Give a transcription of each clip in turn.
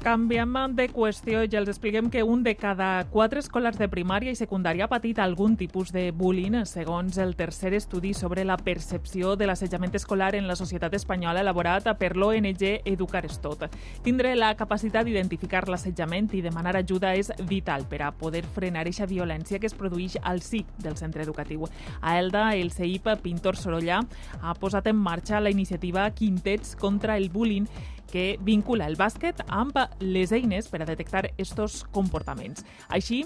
Canviem de qüestió i els expliquem que un de cada quatre escolars de primària i secundària ha patit algun tipus de bullying, segons el tercer estudi sobre la percepció de l'assetjament escolar en la societat espanyola elaborat per l'ONG Educar és tot. Tindre la capacitat d'identificar l'assetjament i demanar ajuda és vital per a poder frenar aquesta violència que es produeix al sí del centre educatiu. A Elda, el CEIP Pintor Sorollà ha posat en marxa la iniciativa Quintets contra el bullying que vincula el bàsquet amb les eines per a detectar estos comportaments. Així,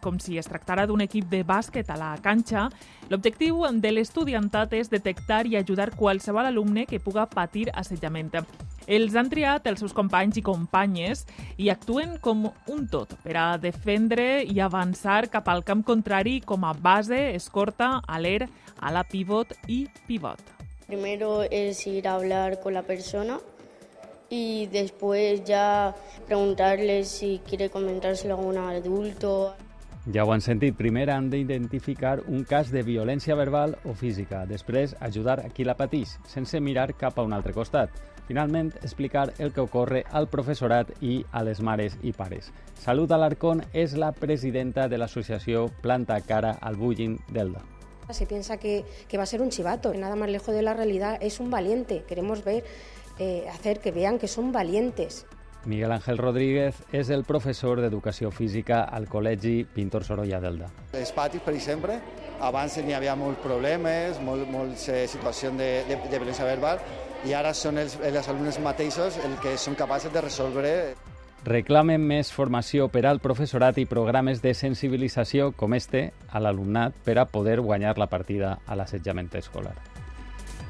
com si es tractara d'un equip de bàsquet a la canxa, l'objectiu de l'estudiantat és detectar i ajudar qualsevol alumne que puga patir assetjament. Els han triat els seus companys i companyes i actuen com un tot per a defendre i avançar cap al camp contrari com a base, escorta, aler, ala pivot i pivot. Primero es ir a hablar con la persona y después ya preguntarles si quiere comentárselo a algún adulto. Ja ho han sentit. Primer han d'identificar un cas de violència verbal o física. Després, ajudar a qui la pateix, sense mirar cap a un altre costat. Finalment, explicar el que ocorre al professorat i a les mares i pares. Salut Alarcón és la presidenta de l'associació Planta Cara al Bullying d'Elda. Se piensa que, que va a ser un chivato, nada más lejos de la realidad, es un valiente. Queremos ver eh, hacer que vean que son valientes. Miguel Ángel Rodríguez és el professor d'Educació Física al Col·legi Pintor Sorolla d'Elda. Els patis, per exemple, abans n'hi havia molts problemes, molt, moltes eh, situacions de, de, de violència verbal, i ara són els, els alumnes mateixos els que són capaços de resoldre Reclamen més formació per al professorat i programes de sensibilització com este a l'alumnat per a poder guanyar la partida a l'assetjament escolar.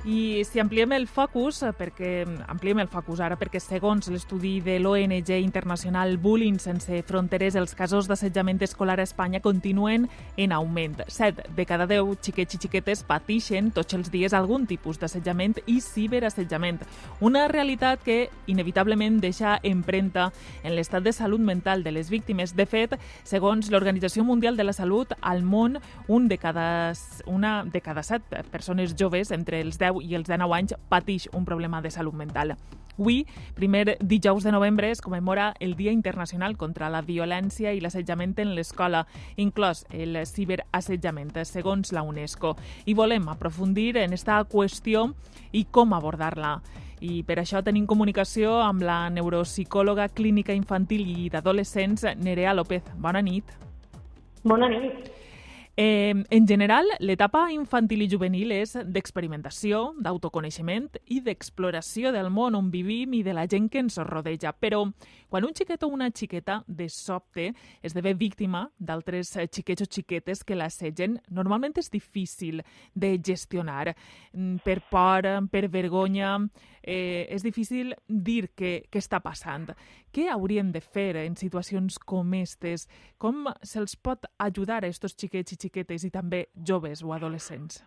I si ampliem el focus, perquè ampliem el focus ara, perquè segons l'estudi de l'ONG internacional Bullying Sense Fronteres, els casos d'assetjament escolar a Espanya continuen en augment. 7 de cada 10 xiquets i xiquetes pateixen tots els dies algun tipus d'assetjament i ciberassetjament. Una realitat que inevitablement deixa empremta en l'estat de salut mental de les víctimes. De fet, segons l'Organització Mundial de la Salut, al món, un de cada, una de cada set persones joves entre els 10 i els 19 anys pateix un problema de salut mental. Avui, primer dijous de novembre, es commemora el Dia Internacional contra la Violència i l'Assetjament en l'Escola, inclòs el ciberassetjament, segons la UNESCO. I volem aprofundir en esta qüestió i com abordar-la. I per això tenim comunicació amb la neuropsicòloga clínica infantil i d'adolescents, Nerea López. Bona nit. Bona nit. Eh, en general, l'etapa infantil i juvenil és d'experimentació, d'autoconeixement i d'exploració del món on vivim i de la gent que ens rodeja. Però quan un xiquet o una xiqueta de sobte esdevé víctima d'altres xiquets o xiquetes que l'assetgen, normalment és difícil de gestionar. Mm, per por, per vergonya, eh, és difícil dir què, què està passant. Què haurien de fer en situacions com aquestes? Com se'ls pot ajudar a aquests xiquets i xiquetes i també joves o adolescents?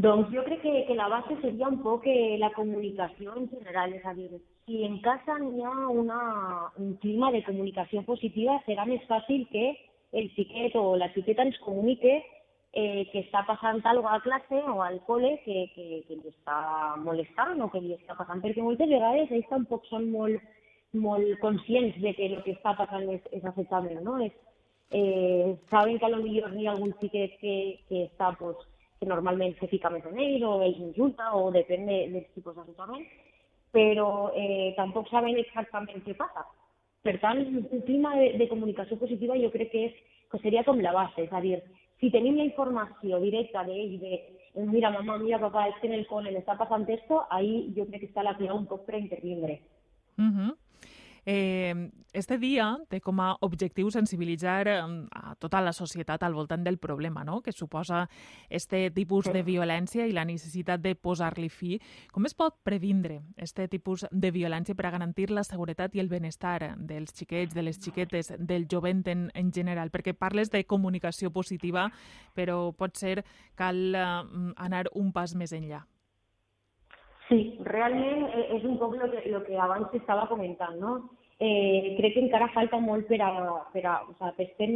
Doncs jo crec que, que la base seria un poc eh, la comunicació en general, és a dir, si en casa hi ha una, un clima de comunicació positiva, serà més fàcil que el xiquet o la xiqueta ens comunique eh, que està passant alguna a classe o al col·le que, que, que li està molestant o que li està passant, perquè moltes vegades ells tampoc són molt, molt conscients de que el que està passant és, és assetjament, no? És, eh, saben que potser hi ha algun xiquet que, que està pues, que normalment se fica més en o els insulta o depèn de, dels tipus d'assetjament, però eh, tampoc saben exactament què passa. Per tant, un clima de, de comunicació positiva jo crec que, és, que seria com la base, és a dir, si tenim la informació directa d'ell, de mira mamà, mira papà, és que en el col·le m'està passant esto, ahí jo crec que està la clau un poc per intervindre. Uh. Eh, este dia té com a objectiu sensibilitzar a tota la societat al voltant del problema no? que suposa este tipus de violència i la necessitat de posar-li fi. Com es pot previndre este tipus de violència per a garantir la seguretat i el benestar dels xiquets, de les xiquetes, del jovent en, en general? Perquè parles de comunicació positiva, però pot ser cal uh, anar un pas més enllà. Sí, realment és un poc el que, lo que abans estava comentant, no? Eh, crec que encara falta molt per a... Per a o sigui, estem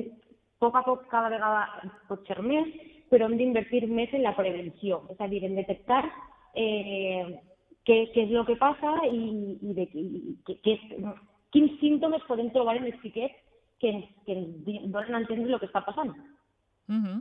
poc a poc cada vegada pot ser més, però hem d'invertir més en la prevenció, és a dir, en detectar eh, què, què és que passa i, i, de, i que, que quins símptomes podem trobar en els xiquets que que ens donen a entendre el que està passant. Uh -huh.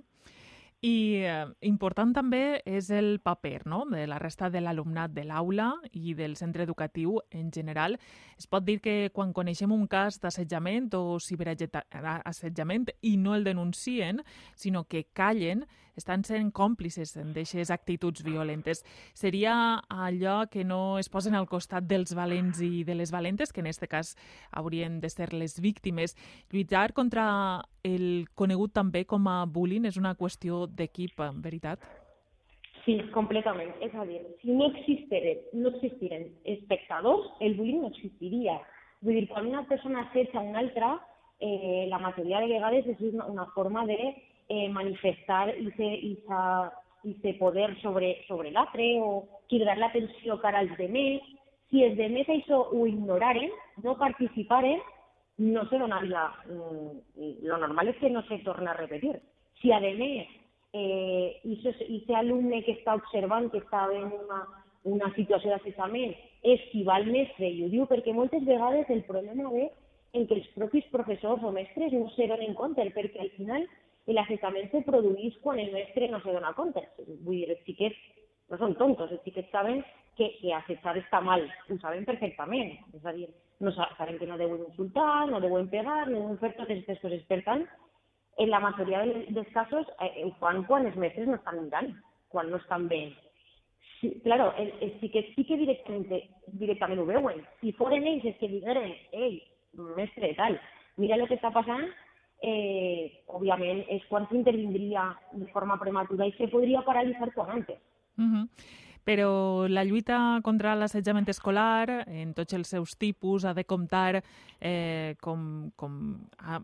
I eh, important també és el paper no? de la resta de l'alumnat de l'aula i del centre educatiu en general. Es pot dir que quan coneixem un cas d'assetjament o ciberassetjament i no el denuncien, sinó que callen, estan sent còmplices d'aquestes actituds violentes. Seria allò que no es posen al costat dels valents i de les valentes, que en aquest cas haurien de ser les víctimes. Lluitar contra el conegut també com a bullying és una qüestió d'equip, en veritat? Sí, completament. És a dir, si no existiren, no existiren espectadors, el bullying no existiria. Vull dir, quan una persona assetja una altra, eh, la majoria de vegades és una, una forma de eh, manifestar ese, poder sobre, sobre l'altre o cridar l'atenció cara als demés. Si els demés això ho ignoraren, no participaren, no se donaria... Mm, lo normal és que no se torni a repetir. Si a més eh, ese alumne que està observant que està en una, una situació d'assetjament és qui va al mestre i ho diu, perquè moltes vegades el problema ve en que els propis professors o mestres no se donen compte, perquè al final l'assetjament se produeix quan el mestre no se dona compte. Vull dir, els xiquets no són tontos, els xiquets saben que, que assetjar està mal, ho saben perfectament. És a dir, no saben que no deuen insultar, no deuen pegar, no deuen fer totes aquestes coses. Per tant, en la majoria dels casos eh, ho fan quan els mestres no estan mirant, quan no estan bé. Sí, claro, el, els xiquets sí que directament, directament ho veuen. Si foren ells els que digueren, ei, mestre, tal, mira el que està passant, eh, òbviament és quan s'intervindria de forma prematura i se podria paralitzar quan antes. Uh -huh. Però la lluita contra l'assetjament escolar, en tots els seus tipus, ha de comptar eh, com, com a,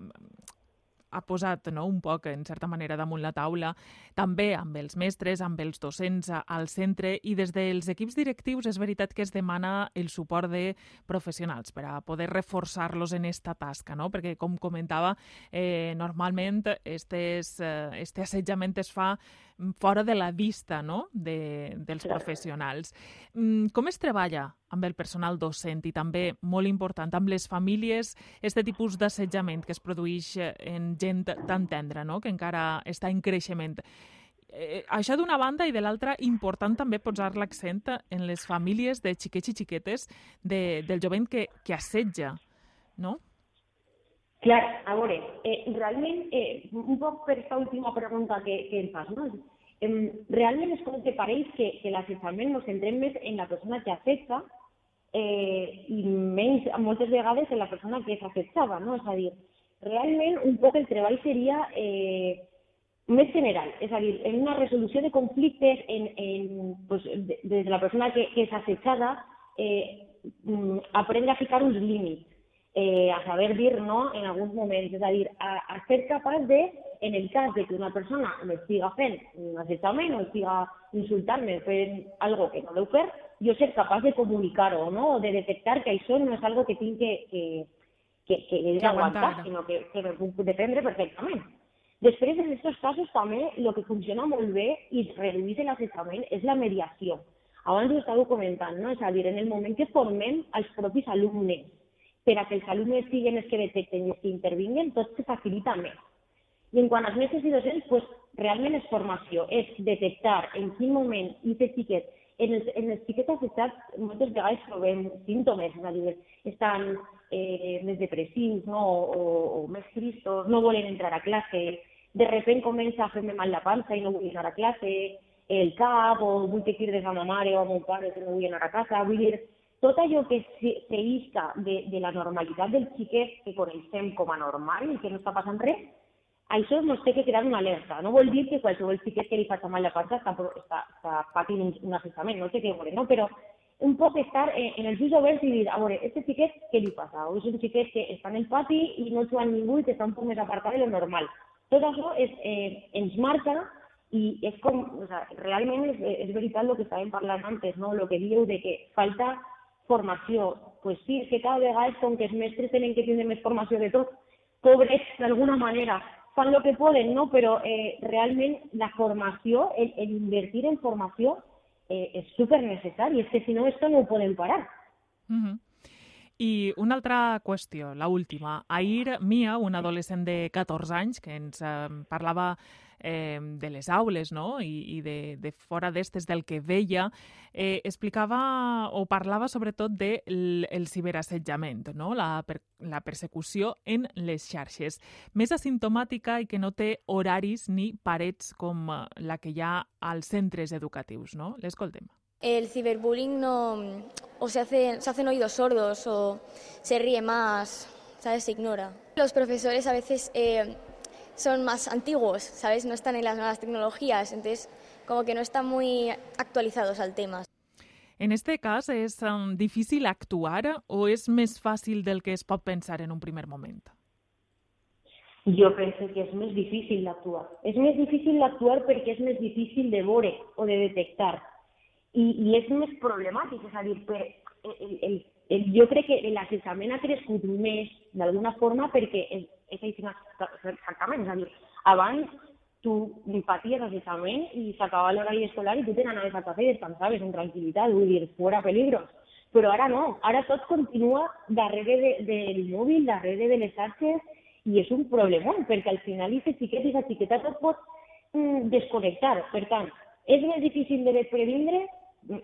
ha posat no, un poc, en certa manera, damunt la taula, també amb els mestres, amb els docents al centre i des dels equips directius és veritat que es demana el suport de professionals per a poder reforçar-los en esta tasca, no? perquè, com comentava, eh, normalment estes, eh, este assetjament es fa fora de la vista no? de, dels professionals. Mm, com es treballa amb el personal docent i també, molt important, amb les famílies, aquest tipus d'assetjament que es produeix en gent tan tendra, no? que encara està en creixement? Eh, això d'una banda i de l'altra, important també posar l'accent en les famílies de xiquets i xiquetes de, del jovent que, que assetja, no? Clar, a veure, eh, realment, eh, un poc per aquesta última pregunta que, que em fas, no? Eh, realment és com que pareix que, que l'assetjament ens centrem més en la persona que assetja eh, i menys, moltes vegades, en la persona que assetjada, no? És a dir, realment un poc el treball seria eh, general, és a dir, en una resolució de conflictes en, en, pues, de la persona que, que és assetjada, eh, mm, aprendre a ficar uns límits, eh, a saber dir no en alguns moments, és a a, ser capaç de, en el cas de que una persona m'estiga fent un assetjament o estiga insultant-me algo que no deu fer, jo ser capaç de comunicar-ho, no? o de detectar que això no és algo que tinc que, que, que, que he d'aguantar, sinó que, que me puc defendre perfectament. Després, en aquests casos, també el que funciona molt bé i redueix l'assetjament és la mediació. Abans ho estava comentant, no? és a dir, en el moment que formem els propis alumnes per a que els alumnes siguin els que detecten i els que intervinguen, tot se facilita més. I en quant als mestres i docents, pues, realment és formació, és detectar en quin moment i fer xiquet. En els, en els xiquets afectats moltes vegades trobem símptomes, és a dir, eh, més depressius no? o, o més tristos, no entrar a classe, de repent comença a fer-me mal la panxa i no vull anar a classe, el cap, o vull que crides a ma o a mon pare que no vull anar a casa, vull dir, tot allò que s'isca de, de la normalitat del xiquet que coneixem com a normal i que no està passant res, això ens té que crear una alerta. No vol dir que qualsevol xiquet que li faci mal la panxa està, està, està patint un, assessament, no té que veure, no? però un poc estar en, en els ulls oberts i dir, a veure, aquest xiquet què li passa? O és un xiquet que està en el pati i no juga ningú i que està un poc més apartat de lo normal. Tot això és, eh, ens marca i és com, o sea, realment és, és veritat el que estàvem parlant antes, no? el que dieu de que falta formació. pues sí, és que cada vegada com que els mestres tenen que tindre més formació de tot, pobres, d'alguna manera, fan el que poden, no? però eh, realment la formació, el, el invertir en formació eh, és super necessari, és que si no, esto no ho podem parar. Mm -hmm. I una altra qüestió, la última. Ahir Mia, una adolescent de 14 anys, que ens eh, parlava eh, de les aules no? i, i de, de fora d'estes del que veia, eh, explicava o parlava sobretot del de ciberassetjament, no? la, per, la persecució en les xarxes. Més asimptomàtica i que no té horaris ni parets com eh, la que hi ha als centres educatius. No? L'escoltem. El ciberbullying no, o se, hace, se hacen oídos sordos o se ríe más, ¿sabes? Se ignora. Los profesores a veces eh, son más antiguos, ¿sabes? No están en las nuevas tecnologías, entonces como que no están muy actualizados al tema. En este cas, és um, difícil actuar o és més fàcil del que es pot pensar en un primer moment? Jo penso que és més difícil d'actuar. És més difícil d'actuar perquè és més difícil de veure o de detectar i, i és més problemàtic, és a dir, per, el, el, el, jo crec que l'assetjament ha crescut més d'alguna forma perquè és així exactament, és a dir, abans tu paties assetjament i s'acabava l'horari escolar i tu te n'anaves a casa i descansaves en tranquil·litat, vull dir, fora peligros. Però ara no, ara tot continua darrere de, del mòbil, darrere de les xarxes, i un problemón, perquè al final aquest xiquet i aquesta xiqueta tot pot mm, desconnectar. Per difícil de previndre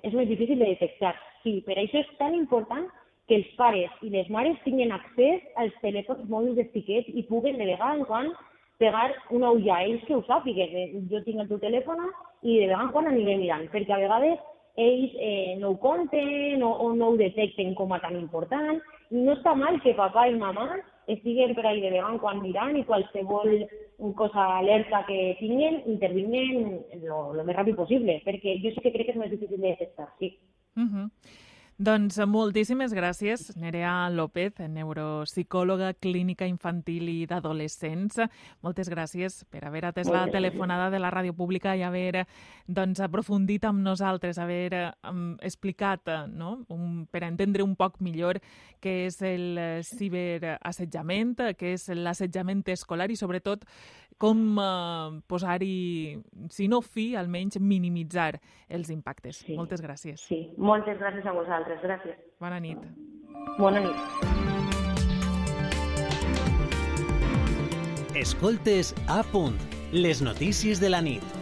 és més difícil de detectar. Sí, per això és tan important que els pares i les mares tinguin accés als telèfons mòbils dels xiquets i puguen de vegada en quan pegar una ulla a ells que ho sàpiguen. Jo tinc el teu telèfon i de vegada en quan aniré mirant, perquè a vegades ells eh, no ho compten o, o no ho detecten com a tan important i no està mal que papà i mamà estiguen per ahí de vegada quan mirant i qualsevol cosa alerta que tinguin intervinguen lo més ràpid possible, perquè jo sí que crec que és més difícil de detectar, sí. Uh -huh. Doncs moltíssimes gràcies, Nerea López, neuropsicòloga clínica infantil i d'adolescents. Moltes gràcies per haver atès la telefonada de la ràdio pública i haver doncs, aprofundit amb nosaltres, haver um, explicat no? un, per entendre un poc millor què és el ciberassetjament, què és l'assetjament escolar i sobretot com uh, posar-hi, si no fi, almenys minimitzar els impactes. Sí. Moltes gràcies. Sí, moltes gràcies a vosaltres. Gràcies. Bona nit. Bona nit. Escoltes a punt, les notícies de la nit.